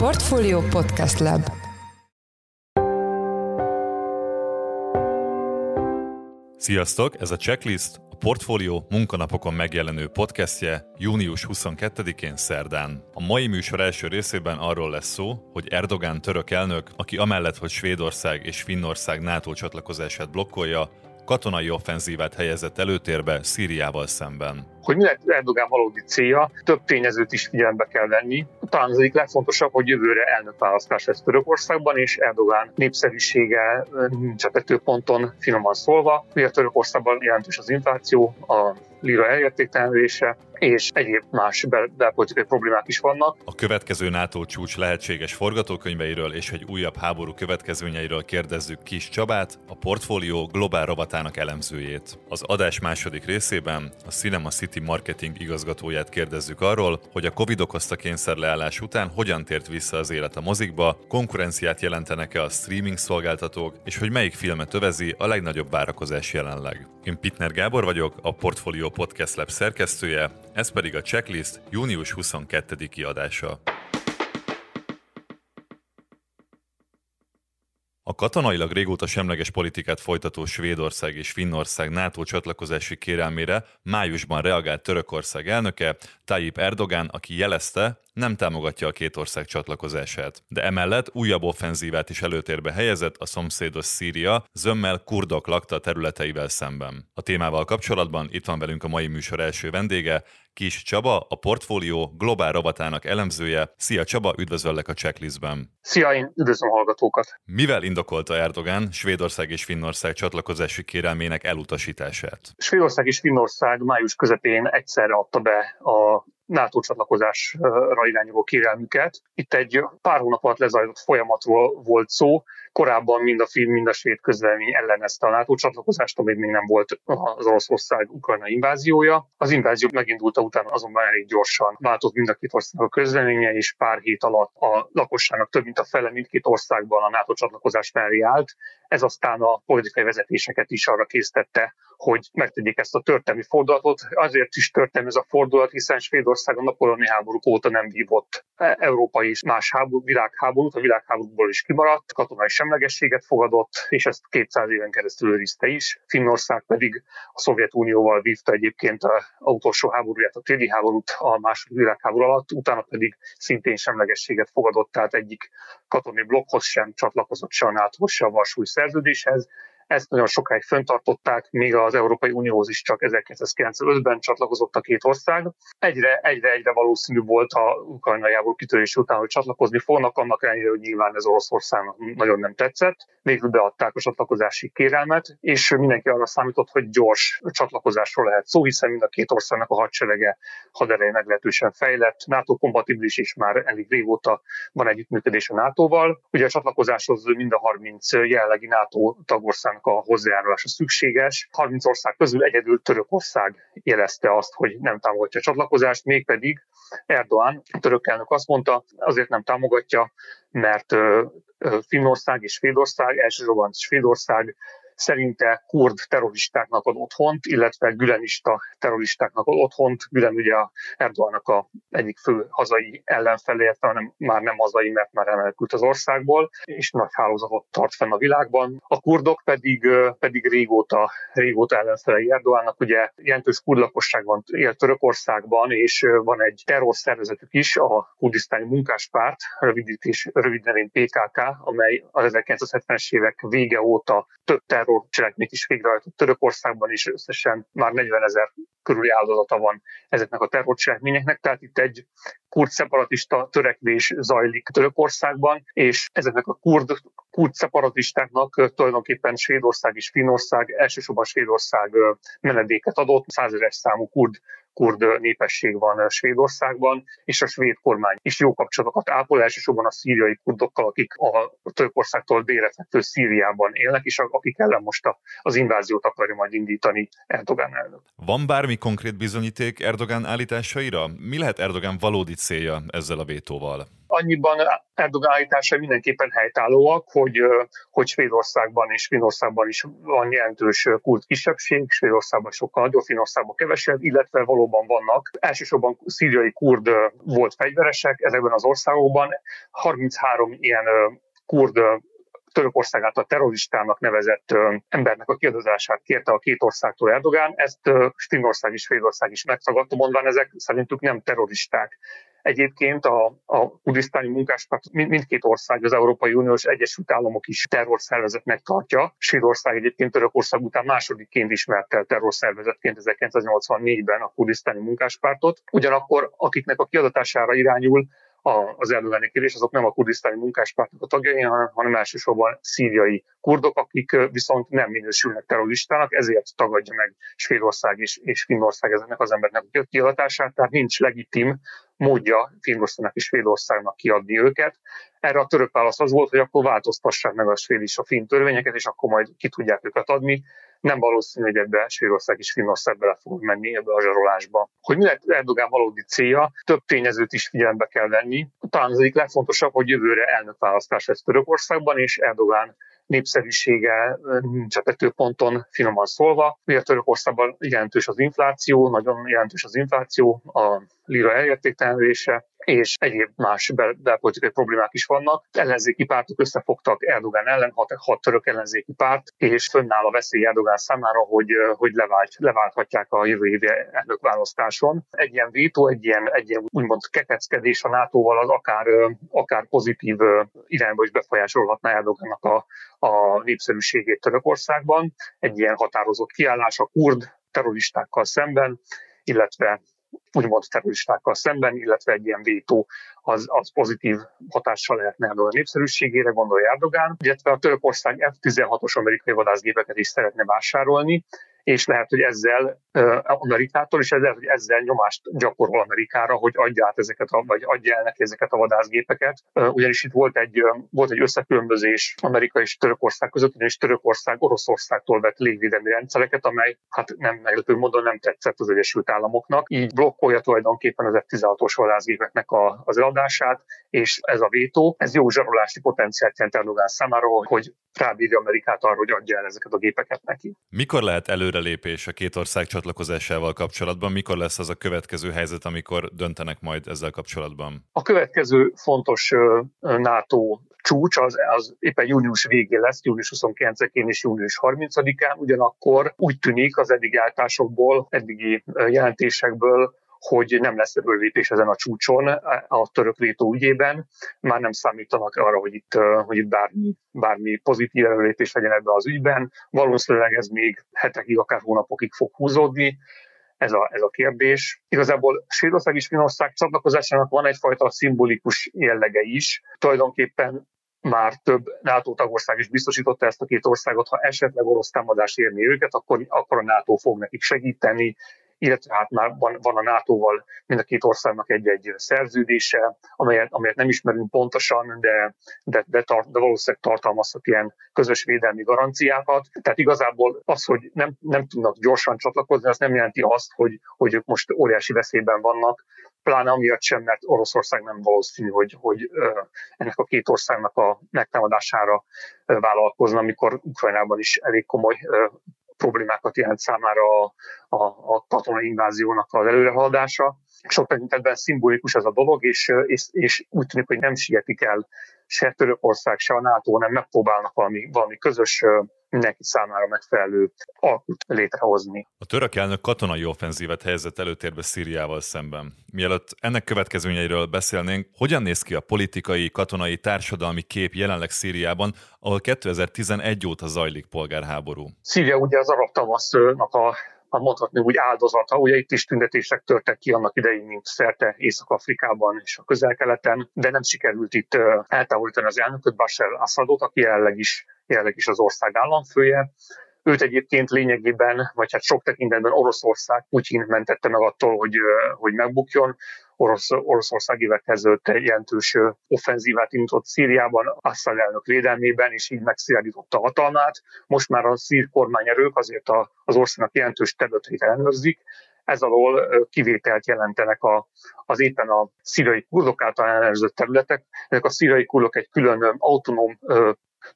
Portfolio Podcast Lab Sziasztok, ez a Checklist, a Portfolio munkanapokon megjelenő podcastje június 22-én szerdán. A mai műsor első részében arról lesz szó, hogy Erdogán török elnök, aki amellett, hogy Svédország és Finnország NATO csatlakozását blokkolja, katonai offenzívát helyezett előtérbe Szíriával szemben. Hogy mi lehet Erdogán valódi célja, több tényezőt is figyelembe kell venni. Talán az egyik legfontosabb, hogy jövőre elnökválasztás lesz Törökországban, és Erdogán népszerűsége nincs a tetőponton, finoman szólva. Ugye Törökországban jelentős az infláció, a lira elértéktelenülése, és egyéb más bel- belpolitikai problémák is vannak. A következő NATO csúcs lehetséges forgatókönyveiről és egy újabb háború következményeiről kérdezzük Kis Csabát, a portfólió globál rovatának elemzőjét. Az adás második részében a Cinema City marketing igazgatóját kérdezzük arról, hogy a Covid okozta kényszerleállás után hogyan tért vissza az élet a mozikba, konkurenciát jelentenek-e a streaming szolgáltatók, és hogy melyik filmet övezi a legnagyobb várakozás jelenleg. Én Pitner Gábor vagyok, a Portfolio Podcast Lab szerkesztője, ez pedig a Checklist június 22. adása. A katonailag régóta semleges politikát folytató Svédország és Finnország NATO csatlakozási kérelmére májusban reagált Törökország elnöke, Tayyip Erdogan, aki jelezte, nem támogatja a két ország csatlakozását. De emellett újabb offenzívát is előtérbe helyezett a szomszédos Szíria, zömmel kurdok lakta területeivel szemben. A témával kapcsolatban itt van velünk a mai műsor első vendége, Kis Csaba, a portfólió globál rovatának elemzője. Szia Csaba, üdvözöllek a checklistben. Szia, én üdvözlöm a hallgatókat. Mivel indokolta Erdogán Svédország és Finnország csatlakozási kérelmének elutasítását? Svédország és Finnország május közepén egyszerre adta be a NATO csatlakozásra irányuló kérelmüket. Itt egy pár hónap alatt lezajlott folyamatról volt szó. Korábban mind a film, mind a svéd közlemény ellenezte a NATO csatlakozást, amíg még nem volt az Oroszország Ukrajna inváziója. Az invázió megindulta után azonban elég gyorsan változott mind a két ország a közleménye, és pár hét alatt a lakosságnak több mint a fele mindkét országban a NATO csatlakozás mellé állt. Ez aztán a politikai vezetéseket is arra késztette, hogy megtegyék ezt a történelmi fordulatot. Azért is történelmi ez a fordulat, hiszen Svédország a napoleoni háborúk óta nem vívott európai és más háború, világháborút, a világháborúból is kimaradt, katonai semlegességet fogadott, és ezt 200 éven keresztül őrizte is. Finnország pedig a Szovjetunióval vívta egyébként a utolsó háborúját, a téli háborút a második világháború alatt, utána pedig szintén semlegességet fogadott, tehát egyik katonai blokkhoz sem csatlakozott se a nato se a Varsói szerződéshez, ezt nagyon sokáig föntartották, még az Európai Unióhoz is csak 1995-ben csatlakozott a két ország. Egyre, egyre, egyre valószínű volt a ukrajnai háború kitörés után, hogy csatlakozni fognak, annak ellenére, hogy nyilván ez Oroszországnak nagyon nem tetszett. Végül beadták a csatlakozási kérelmet, és mindenki arra számított, hogy gyors csatlakozásról lehet szó, hiszen mind a két országnak a hadserege hadereje meglehetősen fejlett, NATO kompatibilis és már elég régóta van együttműködés a NATO-val. Ugye a csatlakozáshoz mind a 30 jelenlegi NATO tagország a hozzájárulása szükséges. 30 ország közül egyedül Törökország jelezte azt, hogy nem támogatja a csatlakozást, mégpedig Erdoğan, török elnök azt mondta, azért nem támogatja, mert Finnország és Svédország, elsősorban Svédország szerinte kurd terroristáknak ad otthont, illetve gülenista terroristáknak ad otthont. Gülen ugye a Erdoğannak a egyik fő hazai ellenfelé, hanem már nem hazai, mert már elmenekült az országból, és nagy hálózatot tart fenn a világban. A kurdok pedig, pedig régóta, régóta ellenfelei Erdoğannak, ugye jelentős kurd lakosság van, él Törökországban, és van egy terrorszervezetük is, a kurdisztáni munkáspárt, rövidítés, rövid nevén PKK, amely az 1970-es évek vége óta több terror terrorcselekményt is végrehajtott Törökországban, és összesen már 40 ezer körüli áldozata van ezeknek a terrorcselekményeknek, tehát itt egy kurd szeparatista törekvés zajlik Törökországban, és ezeknek a kurd, kurd szeparatistáknak tulajdonképpen Svédország és Finnország, elsősorban Svédország menedéket adott, százeres számú kurd kurd népesség van Svédországban, és a svéd kormány is jó kapcsolatokat ápol, elsősorban a szíriai kurdokkal, akik a Törökországtól délre fekvő Szíriában élnek, és akik ellen most az inváziót akarja majd indítani Erdogan elnök. Van bármi konkrét bizonyíték Erdogan állításaira? Mi lehet Erdogan valódi célja ezzel a vétóval? Annyiban Erdogan állítása mindenképpen helytállóak, hogy, hogy Svédországban és Finországban is van jelentős kult kisebbség, Svédországban sokkal nagyobb, Finországban kevesebb, illetve valóban vannak. Elsősorban szíriai kurd volt fegyveresek ezekben az országokban. 33 ilyen kurd Törökország által terroristának nevezett embernek a kiadozását kérte a két országtól Erdogán. Ezt Finnország és Svédország is megtagadta, mondván ezek szerintük nem terroristák. Egyébként a, a kurdisztáni munkáspárt mindkét ország, az Európai Uniós Egyesült Államok is terrorszervezetnek tartja. Svédország egyébként Törökország után másodikként ismerte el terrorszervezetként 1984-ben a kurdisztáni munkáspártot. Ugyanakkor akiknek a kiadatására irányul az erdogani kérés, azok nem a kurdisztáni munkáspártnak a tagjai, hanem elsősorban szíriai kurdok, akik viszont nem minősülnek terroristának, ezért tagadja meg Svédország és, és Finnország ezeknek az embernek a kiadatását, tehát nincs legitim módja Finnországnak és Svédországnak kiadni őket. Erre a török válasz az volt, hogy akkor változtassák meg a svéd és a finn törvényeket, és akkor majd ki tudják őket adni. Nem valószínű, hogy ebbe Svédország és Finnország bele fog menni ebbe a zsarolásba. Hogy mi lett Erdogán valódi célja, több tényezőt is figyelembe kell venni. Talán az egyik legfontosabb, hogy jövőre elnökválasztás lesz Törökországban, és Erdogán népszerűsége nincs a tetőponton, finoman szólva. Ugye Törökországban jelentős az infláció, nagyon jelentős az infláció, a lira elértéktelenülése, és egyéb más bel- belpolitikai problémák is vannak. Ellenzéki pártok összefogtak Erdogán ellen, hat, hat török ellenzéki párt, és fönnáll a veszély Erdogán számára, hogy, hogy levált, leválthatják a jövő évi elnökválasztáson. Egy ilyen vétó, egy ilyen, egy ilyen úgymond kekeckedés a NATO-val az akár, akár pozitív irányba is befolyásolhatná Erdogánnak a, a népszerűségét Törökországban. Egy ilyen határozott kiállás a kurd terroristákkal szemben, illetve úgymond terroristákkal szemben, illetve egy ilyen vétó az, az pozitív hatással lehetne a népszerűségére, gondolja Erdogán, illetve a Törökország F-16-os amerikai vadászgépeket is szeretne vásárolni, és lehet, hogy ezzel Amerikától, és ezzel, hogy ezzel nyomást gyakorol Amerikára, hogy adja át ezeket, a, vagy adja el neki ezeket a vadászgépeket. Ugyanis itt volt egy, volt egy összekülönbözés Amerika és Törökország között, és Törökország Oroszországtól vett légvédelmi rendszereket, amely hát nem meglepő módon nem tetszett az Egyesült Államoknak. Így blokkolja tulajdonképpen az F-16-os vadászgépeknek a, az eladását, és ez a vétó, ez jó zsarolási potenciált jelent Erdogan számára, hogy rábírja Amerikát arra, hogy adja el ezeket a gépeket neki. Mikor lehet előrelépés a két ország csatlakozásával kapcsolatban? Mikor lesz az a következő helyzet, amikor döntenek majd ezzel kapcsolatban? A következő fontos NATO csúcs az, az éppen június végén lesz, június 29-én és június 30-án, ugyanakkor úgy tűnik az eddig áltásokból, eddigi jelentésekből, hogy nem lesz erőlépés ezen a csúcson a török vétó ügyében. Már nem számítanak arra, hogy itt, hogy itt bármi, bármi pozitív erőlépés legyen ebben az ügyben. Valószínűleg ez még hetekig, akár hónapokig fog húzódni ez a, ez a kérdés. Igazából Svédország és Finország csatlakozásának van egyfajta szimbolikus jellege is. Tulajdonképpen már több NATO tagország is biztosította ezt a két országot, ha esetleg orosz támadás érni őket, akkor, akkor a NATO fog nekik segíteni, illetve hát már van, van a NATO-val mind a két országnak egy-egy szerződése, amelyet, amelyet nem ismerünk pontosan, de, de, de, tart, de valószínűleg tartalmazhat ilyen közös védelmi garanciákat. Tehát igazából az, hogy nem, nem tudnak gyorsan csatlakozni, az nem jelenti azt, hogy, hogy ők most óriási veszélyben vannak, pláne amiatt sem, mert Oroszország nem valószínű, hogy, hogy ennek a két országnak a megtámadására vállalkozna, amikor Ukrajnában is elég komoly problémákat jelent számára a, a, a katonai inváziónak az előrehaladása. Sok tekintetben szimbolikus ez a dolog, és, és, és úgy tűnik, hogy nem sietik el se Törökország, se a NATO, hanem megpróbálnak valami, valami közös mindenki számára megfelelő alkut létrehozni. A török elnök katonai offenzívet helyezett előtérbe Szíriával szemben. Mielőtt ennek következményeiről beszélnénk, hogyan néz ki a politikai, katonai, társadalmi kép jelenleg Szíriában, ahol 2011 óta zajlik polgárháború? Szíria ugye az arab tavasznak a a mondhatni úgy áldozata. Ugye itt is tüntetések törtek ki annak idején, mint szerte Észak-Afrikában és a közel-keleten, de nem sikerült itt eltávolítani az elnököt, Bashar Assadot, aki jelenleg is, jelenleg is az ország államfője. Őt egyébként lényegében, vagy hát sok tekintetben Oroszország, Putyin mentette meg attól, hogy, hogy megbukjon. Orosz, Oroszország évek ezelőtt jelentős offenzívát indított Szíriában, Assad elnök védelmében, és így megszilárdította a hatalmát. Most már a szír kormányerők azért az országnak jelentős területeit ellenőrzik, ez alól kivételt jelentenek a, az éppen a szírai kurdok által ellenőrzött területek. Ezek a szírai kurdok egy külön autonóm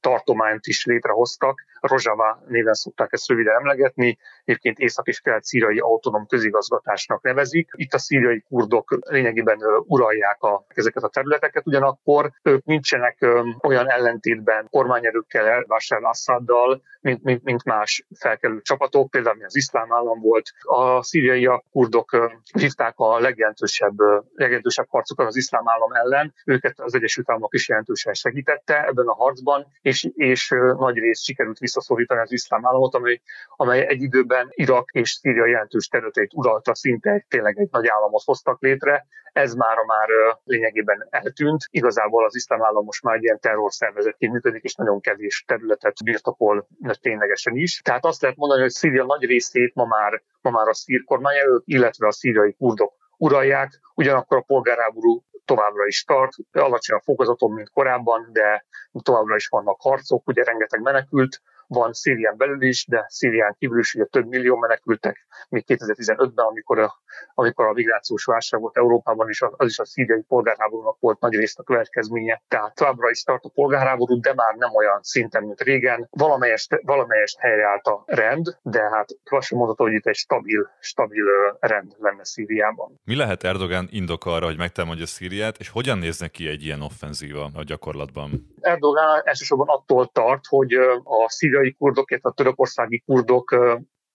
tartományt is létrehoztak. Rozsava néven szokták ezt röviden emlegetni, egyébként észak- és kelet-szíriai autonóm közigazgatásnak nevezik. Itt a szíriai kurdok lényegében uralják a, ezeket a területeket, ugyanakkor ők nincsenek olyan ellentétben kormányerőkkel, Bashar Assaddal, mint, mint, mint más felkelő csapatok, például az iszlám állam volt. A szíriai kurdok hívták a legjelentősebb, legjelentősebb harcokat az iszlám állam ellen. Őket az Egyesült Államok is jelentősen segítette ebben a harcban, és, és nagy rész sikerült visszaszorítani az iszlám államot, amely, amely egy időben Irak és Szíria jelentős területeit uralta, szinte tényleg egy nagy államot hoztak létre. Ez már már lényegében eltűnt. Igazából az iszlám állam most már egy ilyen terrorszervezetként működik, és nagyon kevés területet birtokol ténylegesen is. Tehát azt lehet mondani, hogy Szíria nagy részét ma már, ma már a szír kormányelők, illetve a szíriai kurdok uralják, ugyanakkor a polgárháború továbbra is tart, alacsonyabb fokozaton, mint korábban, de továbbra is vannak harcok, ugye rengeteg menekült, van Szírián belül is, de Szírián kívül is ugye több millió menekültek, még 2015-ben, amikor a, amikor a migrációs válság volt Európában is, az is a szíriai polgárháborúnak volt nagy részt a következménye. Tehát továbbra is tart a polgárháború, de már nem olyan szinten, mint régen. Valamelyest, valamelyest helyreállt a rend, de hát lassan mondható, hogy itt egy stabil, stabil rend lenne Szíriában. Mi lehet Erdogan indok arra, hogy megtámadja Szíriát, és hogyan néznek ki egy ilyen offenzíva a gyakorlatban? Erdogan elsősorban attól tart, hogy a szíriai kurdok, illetve a törökországi kurdok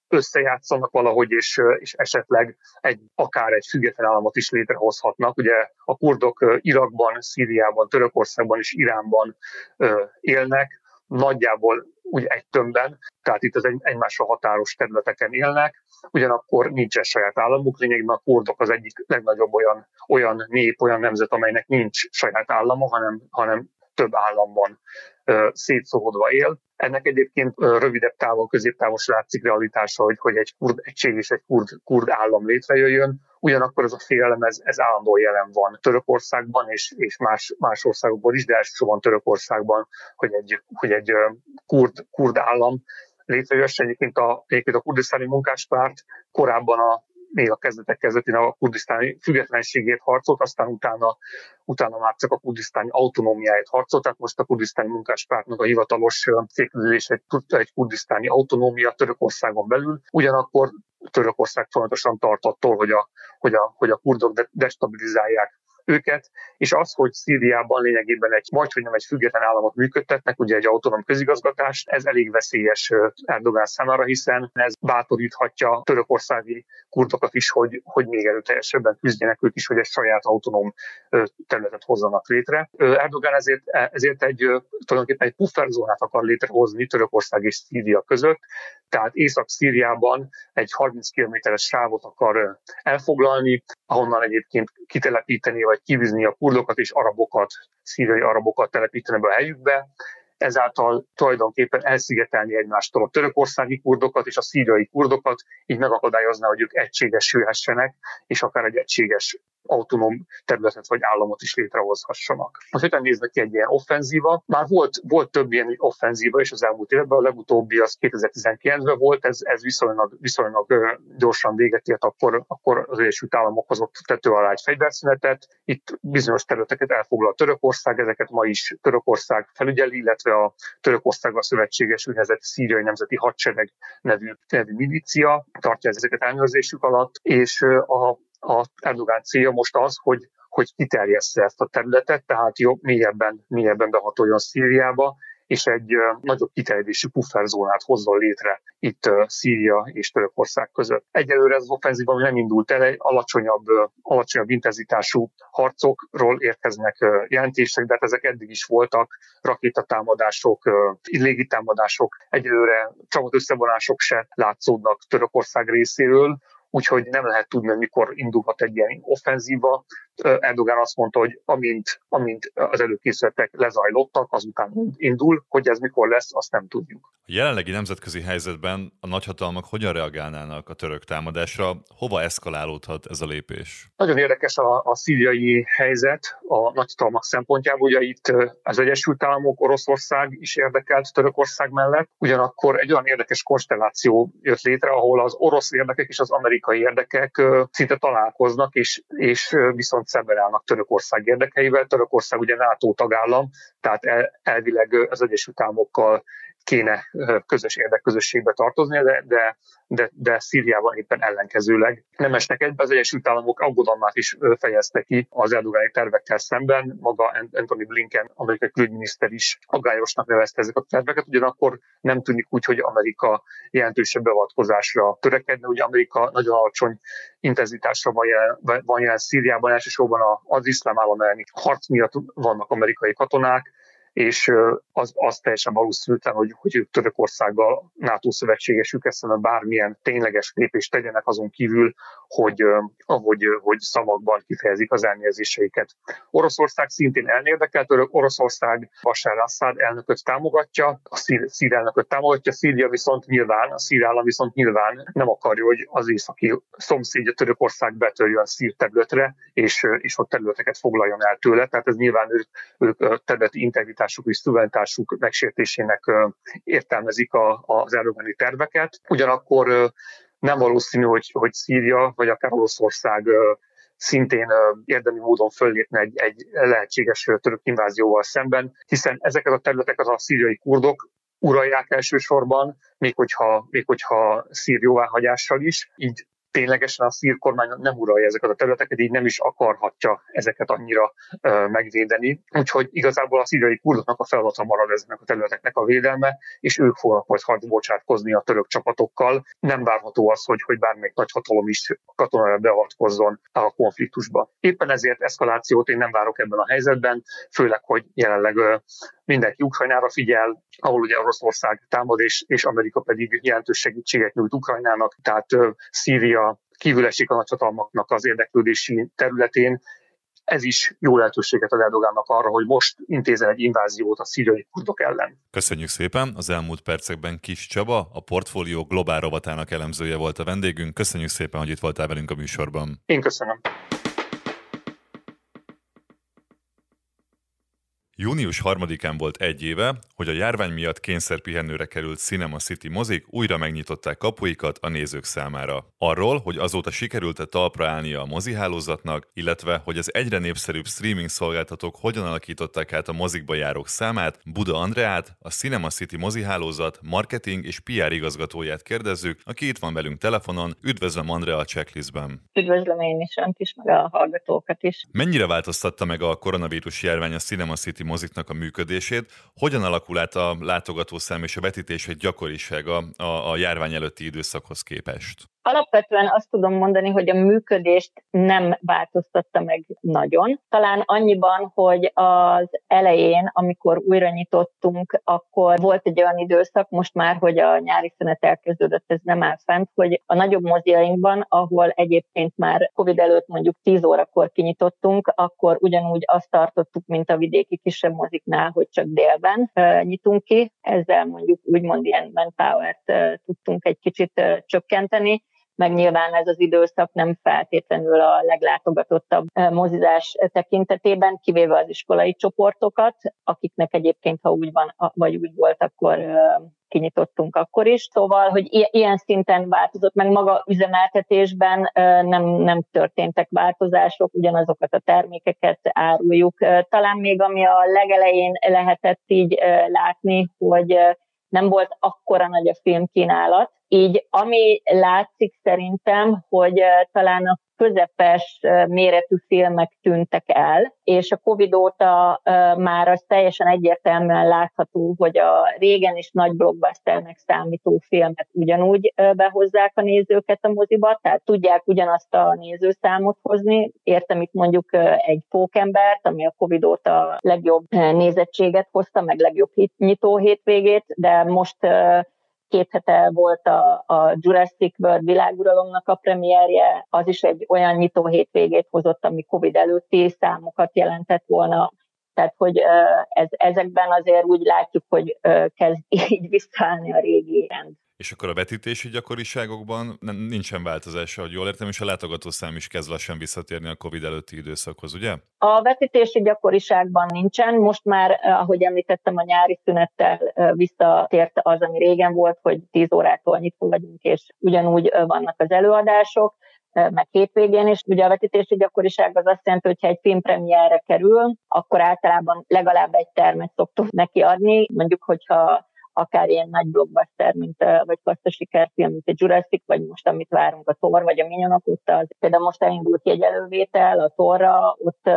összejátszanak valahogy, és, és esetleg egy, akár egy független államot is létrehozhatnak. Ugye a kurdok Irakban, Szíriában, Törökországban és Iránban élnek, nagyjából úgy egy tömbben, tehát itt az egy, egymásra határos területeken élnek, ugyanakkor nincsen saját államuk, lényegében a kurdok az egyik legnagyobb olyan, olyan nép, olyan nemzet, amelynek nincs saját állama, hanem, hanem több államban szétszórodva él. Ennek egyébként rövidebb távon, középtávon látszik realitása, hogy, hogy egy kurd egység és egy kurd, kurd állam létrejöjjön. Ugyanakkor ez a félelem, ez, ez állandóan jelen van Törökországban és, és más, más országokban is, de elsősorban Törökországban, hogy egy, hogy egy kurd, kurd állam létrejöjjön. Egyébként a, egyébként a kurdisztáni munkáspárt korábban a még a kezdetek kezdetén a kurdisztáni függetlenségét harcolt, aztán utána, utána már csak a kurdisztáni autonómiáját harcolt, tehát most a kurdisztáni munkáspártnak a hivatalos célkülés egy, egy kurdisztáni autonómia Törökországon belül, ugyanakkor Törökország folyamatosan tart attól, hogy a, hogy a, hogy a kurdok destabilizálják őket, és az, hogy Szíriában lényegében egy, vagy hogy nem egy független államot működtetnek, ugye egy autonóm közigazgatást, ez elég veszélyes Erdogán számára, hiszen ez bátoríthatja törökországi kurdokat is, hogy, hogy még erőteljesebben küzdjenek ők is, hogy egy saját autonóm területet hozzanak létre. Erdogán ezért, ezért egy tulajdonképpen egy pufferzónát akar létrehozni Törökország és Szíria között, tehát Észak-Szíriában egy 30 kilométeres sávot akar elfoglalni, ahonnan egyébként kitelepíteni vagy kivizni a kurdokat és arabokat, szíriai arabokat telepíteni be a helyükbe, ezáltal tulajdonképpen elszigetelni egymástól a törökországi kurdokat és a szíriai kurdokat, így megakadályozná, hogy ők egységesülhessenek, és akár egy egységes autonóm területet vagy államot is létrehozhassanak. Most hogyan néznek ki egy ilyen offenzíva? Már volt, volt több ilyen offenzíva is az elmúlt években, a legutóbbi az 2019-ben volt, ez, ez viszonylag, viszonylag gyorsan véget ért, akkor, akkor az Egyesült Államok hozott tető alá egy fegyverszünetet. Itt bizonyos területeket elfoglal Törökország, ezeket ma is Törökország felügyeli, illetve a Törökországgal szövetséges úgynevezett szíriai nemzeti hadsereg nevű, nevű milícia tartja ezeket ellenőrzésük alatt, és a a Erdogán célja most az, hogy, hogy kiterjessze ezt a területet, tehát jobb, mélyebben, mélyebben behatoljon Szíriába, és egy nagyobb kiterjedésű pufferzónát hozzon létre itt Szíria és Törökország között. Egyelőre ez az offenzíva nem indult el, alacsonyabb, alacsonyabb intenzitású harcokról érkeznek jelentések, de hát ezek eddig is voltak, rakétatámadások, légitámadások, egyelőre csapat összevonások se látszódnak Törökország részéről, úgyhogy nem lehet tudni, mikor indulhat egy ilyen offenzíva. Erdogan azt mondta, hogy amint, amint az előkészületek lezajlottak, azután indul, hogy ez mikor lesz, azt nem tudjuk. A jelenlegi nemzetközi helyzetben a nagyhatalmak hogyan reagálnának a török támadásra? Hova eszkalálódhat ez a lépés? Nagyon érdekes a, a szíriai helyzet a nagyhatalmak szempontjából. Ugye itt az Egyesült Államok, Oroszország is érdekelt Törökország mellett. Ugyanakkor egy olyan érdekes konstelláció jött létre, ahol az orosz érdekek és az amerikai amerikai érdekek szinte találkoznak, és, és viszont szemben állnak Törökország érdekeivel. Törökország ugye NATO tagállam, tehát elvileg az Egyesült Államokkal kéne közös érdekközösségbe tartozni, de, de, de, de Szíriában éppen ellenkezőleg nem esnek egybe. Az Egyesült Államok aggodalmát is fejezte ki az erdogáni tervekkel szemben. Maga Anthony Blinken, amerikai külügyminiszter is aggályosnak nevezte ezeket a terveket, ugyanakkor nem tűnik úgy, hogy Amerika jelentősebb beavatkozásra törekedne. Ugye Amerika nagyon alacsony intenzitásra van jelen, van jelen Szíriában, elsősorban az iszlám állam elleni harc miatt vannak amerikai katonák, és az, az teljesen valószínűtlen, hogy, hogy ők Törökországgal NATO szövetségesük eszembe bármilyen tényleges lépést tegyenek azon kívül, hogy, ahogy, hogy szavakban kifejezik az elnézéseiket. Oroszország szintén elnérdekelt, Oroszország Bashar Assad elnököt támogatja, a szír, szír elnököt támogatja, Szíria viszont nyilván, a szír állam viszont nyilván nem akarja, hogy az északi szomszédja Törökország betörjön szír területre, és, és ott területeket foglaljon el tőle. Tehát ez nyilván ők, ők területi integritásuk és szuverenitásuk megsértésének értelmezik a, az erdogani terveket. Ugyanakkor nem valószínű, hogy, hogy Szíria vagy akár Oroszország szintén érdemi módon föllépne egy, egy lehetséges török invázióval szemben, hiszen ezeket a területeket a szíriai kurdok uralják elsősorban, még hogyha, még hogyha szír jóváhagyással is, így ténylegesen a szír kormány nem uralja ezeket a területeket, így nem is akarhatja ezeket annyira ö, megvédeni. Úgyhogy igazából a szíriai kurdoknak a feladata marad ezeknek a területeknek a védelme, és ők fognak majd harcba bocsátkozni a török csapatokkal. Nem várható az, hogy, hogy bármelyik nagy hatalom is katonára beavatkozzon a konfliktusba. Éppen ezért eszkalációt én nem várok ebben a helyzetben, főleg, hogy jelenleg ö, mindenki Ukrajnára figyel, ahol ugye Oroszország támad, és, és Amerika pedig jelentős segítséget nyújt Ukrajnának, tehát ö, Szíria kívül esik a nagyhatalmaknak az érdeklődési területén, ez is jó lehetőséget ad Erdogánnak arra, hogy most intézen egy inváziót a szíriai kurdok ellen. Köszönjük szépen! Az elmúlt percekben Kis Csaba, a portfólió globál rovatának elemzője volt a vendégünk. Köszönjük szépen, hogy itt voltál velünk a műsorban. Én köszönöm. Június 3-án volt egy éve, hogy a járvány miatt kényszerpihenőre került Cinema City mozik újra megnyitották kapuikat a nézők számára. Arról, hogy azóta sikerült-e talpra állnia a mozihálózatnak, illetve hogy az egyre népszerűbb streaming szolgáltatók hogyan alakították át a mozikba járók számát, Buda Andreát, a Cinema City mozihálózat marketing és PR igazgatóját kérdezzük, aki itt van velünk telefonon. Üdvözlöm Andrea a checklistben. Üdvözlöm én is önt is, meg a hallgatókat is. Mennyire változtatta meg a koronavírus járvány a Cinema City moziknak a működését. Hogyan alakul át a látogatószám és a vetítések gyakorisága a, a járvány előtti időszakhoz képest? Alapvetően azt tudom mondani, hogy a működést nem változtatta meg nagyon. Talán annyiban, hogy az elején, amikor újra nyitottunk, akkor volt egy olyan időszak, most már, hogy a nyári szünet elkezdődött, ez nem áll fent, hogy a nagyobb moziainkban, ahol egyébként már Covid előtt mondjuk 10 órakor kinyitottunk, akkor ugyanúgy azt tartottuk, mint a vidéki kisebb moziknál, hogy csak délben nyitunk ki. Ezzel mondjuk úgymond ilyen manpower-t tudtunk egy kicsit csökkenteni meg nyilván ez az időszak nem feltétlenül a leglátogatottabb mozizás tekintetében, kivéve az iskolai csoportokat, akiknek egyébként, ha úgy van, vagy úgy volt, akkor kinyitottunk akkor is. Szóval, hogy ilyen szinten változott, meg maga üzemeltetésben nem, nem történtek változások, ugyanazokat a termékeket áruljuk. Talán még ami a legelején lehetett így látni, hogy nem volt akkora nagy a filmkínálat, így ami látszik szerintem, hogy talán a közepes méretű filmek tűntek el, és a Covid óta már az teljesen egyértelműen látható, hogy a régen is nagy blockbusternek számító filmek ugyanúgy behozzák a nézőket a moziba, tehát tudják ugyanazt a nézőszámot hozni. Értem itt mondjuk egy pókembert, ami a Covid óta legjobb nézettséget hozta, meg legjobb nyitó hétvégét, de most két hete volt a, a Jurassic World világuralomnak a premierje, az is egy olyan nyitó hétvégét hozott, ami Covid előtti számokat jelentett volna, tehát, hogy ez, ezekben azért úgy látjuk, hogy kezd így visszaállni a régi rend. És akkor a vetítési gyakoriságokban nincsen változás, hogy jól értem, és a látogatószám is kezd lassan visszatérni a COVID előtti időszakhoz, ugye? A vetítési gyakoriságban nincsen. Most már, ahogy említettem, a nyári szünettel visszatért az, ami régen volt, hogy 10 órától nyitva vagyunk, és ugyanúgy vannak az előadások meg hétvégén is. Ugye a vetítési gyakoriság az azt jelenti, hogy ha egy filmpremierre kerül, akkor általában legalább egy termet szoktunk neki adni. Mondjuk, hogyha akár ilyen nagy blockbuster, mint, vagy azt a sikerfilm, mint a Jurassic, vagy most amit várunk a Thor, vagy a Minyonok, ott az, például most elindult egy elővétel a Thorra, ott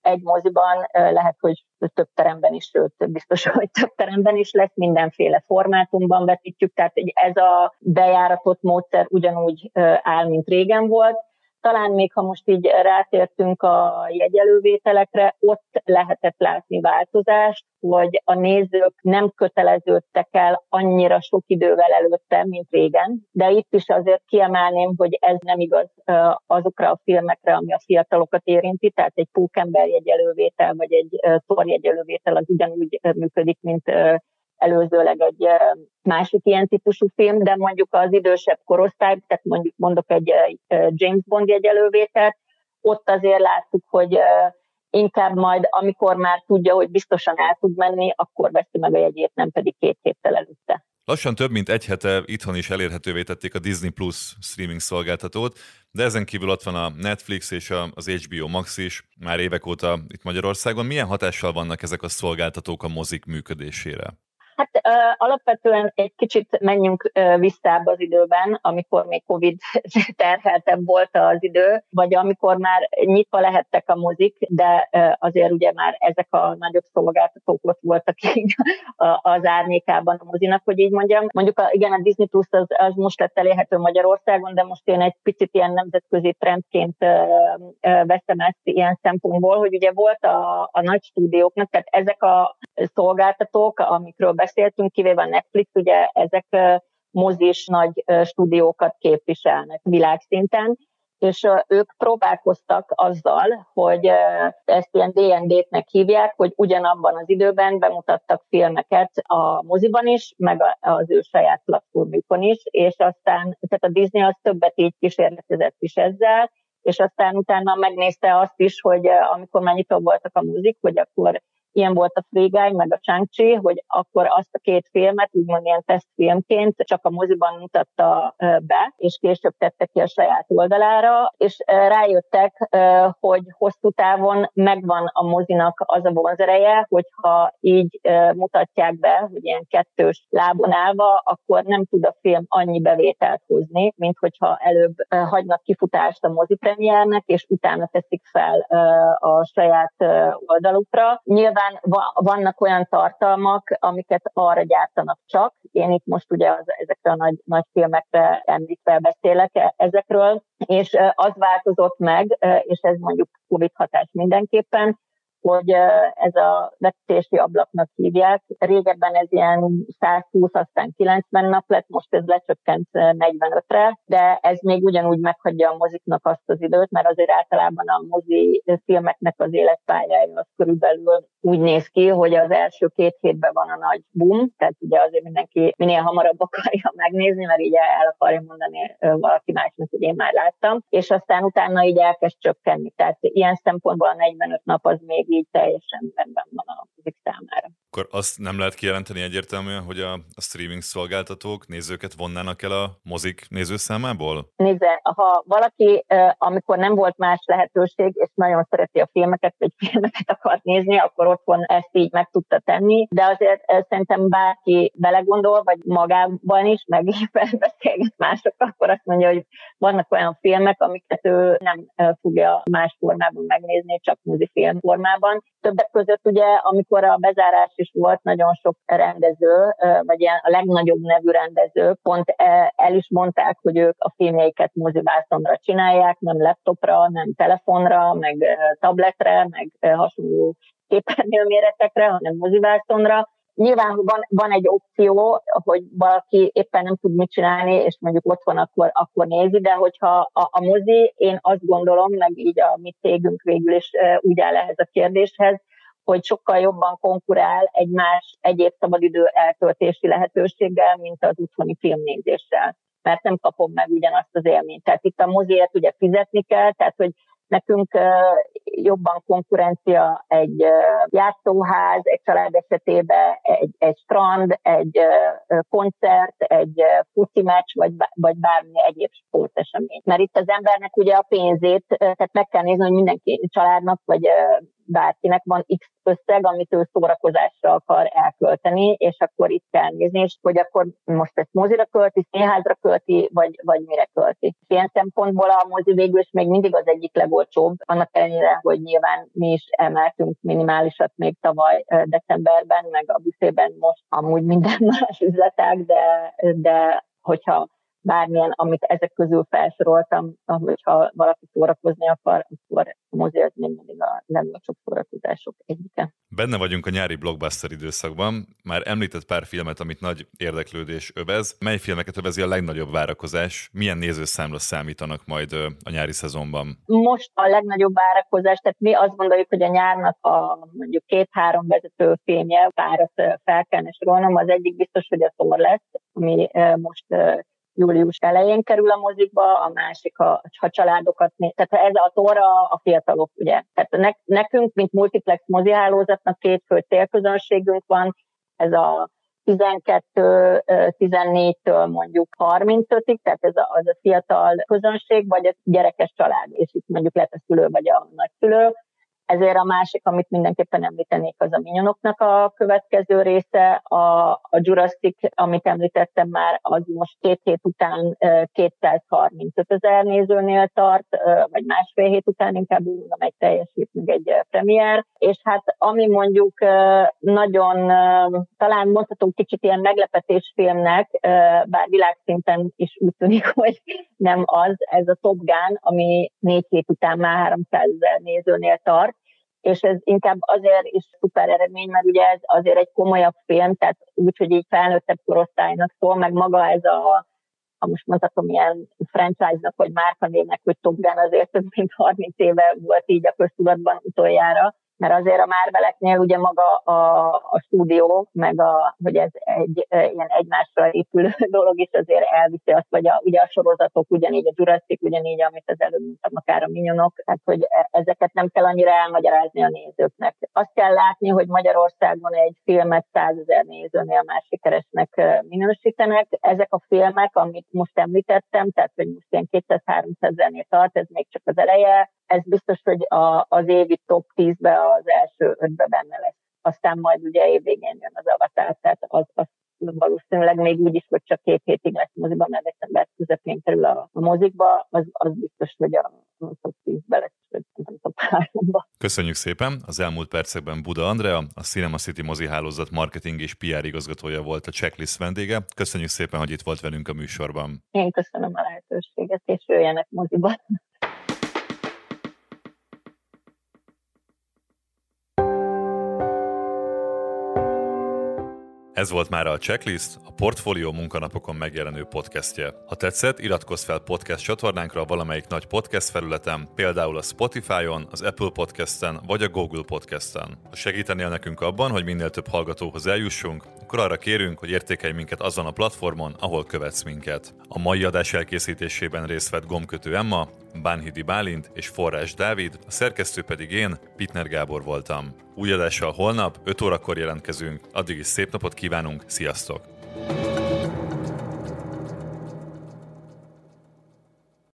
egy moziban lehet, hogy több teremben is, sőt, biztos, hogy több teremben is lesz, mindenféle formátumban vetítjük, tehát ez a bejáratott módszer ugyanúgy áll, mint régen volt, talán még ha most így rátértünk a jegyelővételekre, ott lehetett látni változást, hogy a nézők nem köteleződtek el annyira sok idővel előtte, mint régen, de itt is azért kiemelném, hogy ez nem igaz azokra a filmekre, ami a fiatalokat érinti, tehát egy pókember jegyelővétel, vagy egy torjegyelővétel az ugyanúgy működik, mint előzőleg egy másik ilyen típusú film, de mondjuk az idősebb korosztály, tehát mondjuk mondok egy James Bond jegyelővételt, ott azért láttuk, hogy inkább majd, amikor már tudja, hogy biztosan el tud menni, akkor veszi meg a jegyét, nem pedig két héttel előtte. Lassan több mint egy hete itthon is elérhetővé tették a Disney Plus streaming szolgáltatót, de ezen kívül ott van a Netflix és az HBO Max is, már évek óta itt Magyarországon. Milyen hatással vannak ezek a szolgáltatók a mozik működésére? Hát alapvetően egy kicsit menjünk visszább az időben, amikor még Covid terheltebb volt az idő, vagy amikor már nyitva lehettek a mozik, de azért ugye már ezek a nagyobb szolgáltatók ott voltak így az árnyékában a mozinak, hogy így mondjam. Mondjuk a, igen, a Disney Plus az, az most lett elérhető Magyarországon, de most én egy picit ilyen nemzetközi trendként veszem ezt ilyen szempontból, hogy ugye volt a, a nagy stúdióknak, tehát ezek a szolgáltatók, amikről beszélünk, beszéltünk, kivéve a Netflix, ugye ezek mozis nagy stúdiókat képviselnek világszinten, és ők próbálkoztak azzal, hogy ezt ilyen D&D-nek hívják, hogy ugyanabban az időben bemutattak filmeket a moziban is, meg az ő saját platformjukon is, és aztán, tehát a Disney az többet így kísérletezett is ezzel, és aztán utána megnézte azt is, hogy amikor már nyitva voltak a mozik, hogy akkor ilyen volt a Guy, meg a chang hogy akkor azt a két filmet, úgymond ilyen tesztfilmként csak a moziban mutatta be, és később tette ki a saját oldalára, és rájöttek, hogy hosszú távon megvan a mozinak az a vonzereje, hogyha így mutatják be, hogy ilyen kettős lábon állva, akkor nem tud a film annyi bevételt hozni, mint hogyha előbb hagynak kifutást a mozipremiernek, és utána teszik fel a saját oldalukra. Nyilván Nyilván vannak olyan tartalmak, amiket arra gyártanak csak. Én itt most ugye az, ezekre a nagy, nagy filmekre említve beszélek e, ezekről, és az változott meg, és ez mondjuk Covid hatás mindenképpen, hogy ez a vetítési ablaknak hívják. Régebben ez ilyen 120, aztán 90 nap lett, most ez lecsökkent 45-re, de ez még ugyanúgy meghagyja a moziknak azt az időt, mert azért általában a mozi filmeknek az életpályája az körülbelül úgy néz ki, hogy az első két hétben van a nagy boom, tehát ugye azért mindenki minél hamarabb akarja megnézni, mert így el akarja mondani valaki másnak, hogy én már láttam, és aztán utána így elkezd csökkenni. Tehát ilyen szempontból a 45 nap az még így teljesen rendben van a mozik számára. Akkor azt nem lehet kijelenteni egyértelműen, hogy a, a streaming szolgáltatók nézőket vonnának el a mozik nézőszámából? Nézze, ha valaki, amikor nem volt más lehetőség, és nagyon szereti a filmeket, vagy filmeket akar nézni, akkor otthon ezt így meg tudta tenni, de azért szerintem bárki belegondol, vagy magában is, meg beszélget másokkal, akkor azt mondja, hogy vannak olyan filmek, amiket ő nem fogja más formában megnézni, csak mozifilm formában. Többek között ugye, amikor a bezárás is volt, nagyon sok rendező, vagy ilyen a legnagyobb nevű rendező, pont el is mondták, hogy ők a filmjeiket mozivászonra csinálják, nem laptopra, nem telefonra, meg tabletre, meg hasonló képernyőméretekre, hanem mozivászonra. Nyilván van, van egy opció, hogy valaki éppen nem tud mit csinálni, és mondjuk ott van, akkor, akkor nézi, de hogyha a, a mozi, én azt gondolom, meg így a mi cégünk végül is úgy áll ehhez a kérdéshez, hogy sokkal jobban konkurál egy más egyéb szabadidő eltöltési lehetőséggel, mint az otthoni filmnézéssel mert nem kapom meg ugyanazt az élményt. Tehát itt a moziért ugye fizetni kell, tehát hogy Nekünk jobban konkurencia egy játszóház, egy család esetében egy, egy strand, egy koncert, egy foci meccs, vagy, vagy bármi egyéb sportesemény. Mert itt az embernek ugye a pénzét, tehát meg kell nézni, hogy mindenki családnak, vagy bárkinek van X összeg, amit ő szórakozásra akar elkölteni, és akkor itt kell nézni, és hogy akkor most ezt mozira költi, színházra költi, vagy, vagy mire költi. Ilyen szempontból a mozi végül is még mindig az egyik legolcsóbb, annak ellenére, hogy nyilván mi is emeltünk minimálisat még tavaly decemberben, meg a büszében most amúgy minden más üzletek, de, de hogyha bármilyen, amit ezek közül felsoroltam, hogyha valaki szórakozni akar, akkor a mozi az még mindig a legolcsóbb szórakozások egyike. Benne vagyunk a nyári blockbuster időszakban. Már említett pár filmet, amit nagy érdeklődés övez. Mely filmeket övezi a legnagyobb várakozás? Milyen nézőszámra számítanak majd a nyári szezonban? Most a legnagyobb várakozás, tehát mi azt gondoljuk, hogy a nyárnak a mondjuk két-három vezető filmje, párat fel kellene sorolnom. Az egyik biztos, hogy a Thor lesz, ami most július elején kerül a mozikba, a másik, a, ha családokat néz. Tehát ez a tóra a fiatalok, ugye. Tehát ne, nekünk, mint multiplex mozihálózatnak két fő célközönségünk van, ez a 12-14-től mondjuk 35-ig, tehát ez a, az a fiatal közönség, vagy a gyerekes család, és itt mondjuk lehet a szülő vagy a nagyszülő, ezért a másik, amit mindenképpen említenék, az a minyonoknak a következő része. A, a Jurassic, amit említettem már, az most két hét után 235 ezer nézőnél tart, vagy másfél hét után inkább úgy mondom, egy teljesít, még egy premier. És hát ami mondjuk nagyon, talán mondhatunk kicsit ilyen meglepetésfilmnek, bár világszinten is úgy tűnik, hogy nem az, ez a Top Gun, ami négy hét után már 300 ezer nézőnél tart, és ez inkább azért is szuper eredmény, mert ugye ez azért egy komolyabb film, tehát úgy, hogy így felnőttebb korosztálynak szól, meg maga ez a, ha most mondhatom ilyen franchise-nak, vagy márkanévnek, hogy Top Gun azért több mint 30 éve volt így a köztudatban utoljára, mert azért a Marveleknél ugye maga a, a stúdió, meg a, hogy ez egy e, ilyen egymásra épülő dolog is azért elviszi azt, vagy a, ugye a sorozatok, ugyanígy a Jurassic, ugyanígy, amit az előbb mondtam, akár a Minyonok, tehát hogy e, ezeket nem kell annyira elmagyarázni a nézőknek. Azt kell látni, hogy Magyarországon egy filmet százezer nézőnél más sikeresnek e, minősítenek. Ezek a filmek, amit most említettem, tehát hogy most ilyen 200-300 ezernél tart, ez még csak az eleje, ez biztos, hogy a, az évi top 10-be az első ötbe benne lesz. Aztán majd ugye évvégén jön az avatár, tehát az, az valószínűleg még úgy is, hogy csak két hétig lesz moziban, mert december közepén kerül a, a mozikba, az, az biztos, hogy a, a top 10-be lesz, vagy nem top 3-ba. Köszönjük szépen! Az elmúlt percekben Buda Andrea, a Cinema City mozi hálózat marketing és PR igazgatója volt a checklist vendége. Köszönjük szépen, hogy itt volt velünk a műsorban. Én köszönöm a lehetőséget, és jöjjenek moziba. Ez volt már a Checklist, a Portfolio munkanapokon megjelenő podcastje. Ha tetszett, iratkozz fel podcast csatornánkra valamelyik nagy podcast felületen, például a Spotify-on, az Apple Podcast-en vagy a Google Podcast-en. Ha segítenél nekünk abban, hogy minél több hallgatóhoz eljussunk, akkor arra kérünk, hogy értékelj minket azon a platformon, ahol követsz minket. A mai adás elkészítésében részt vett Gomkötő Emma, Bánhidi Bálint és Forrás Dávid, a szerkesztő pedig én, Pitner Gábor voltam. Új adással holnap, 5 órakor jelentkezünk, addig is szép napot kívánunk, sziasztok!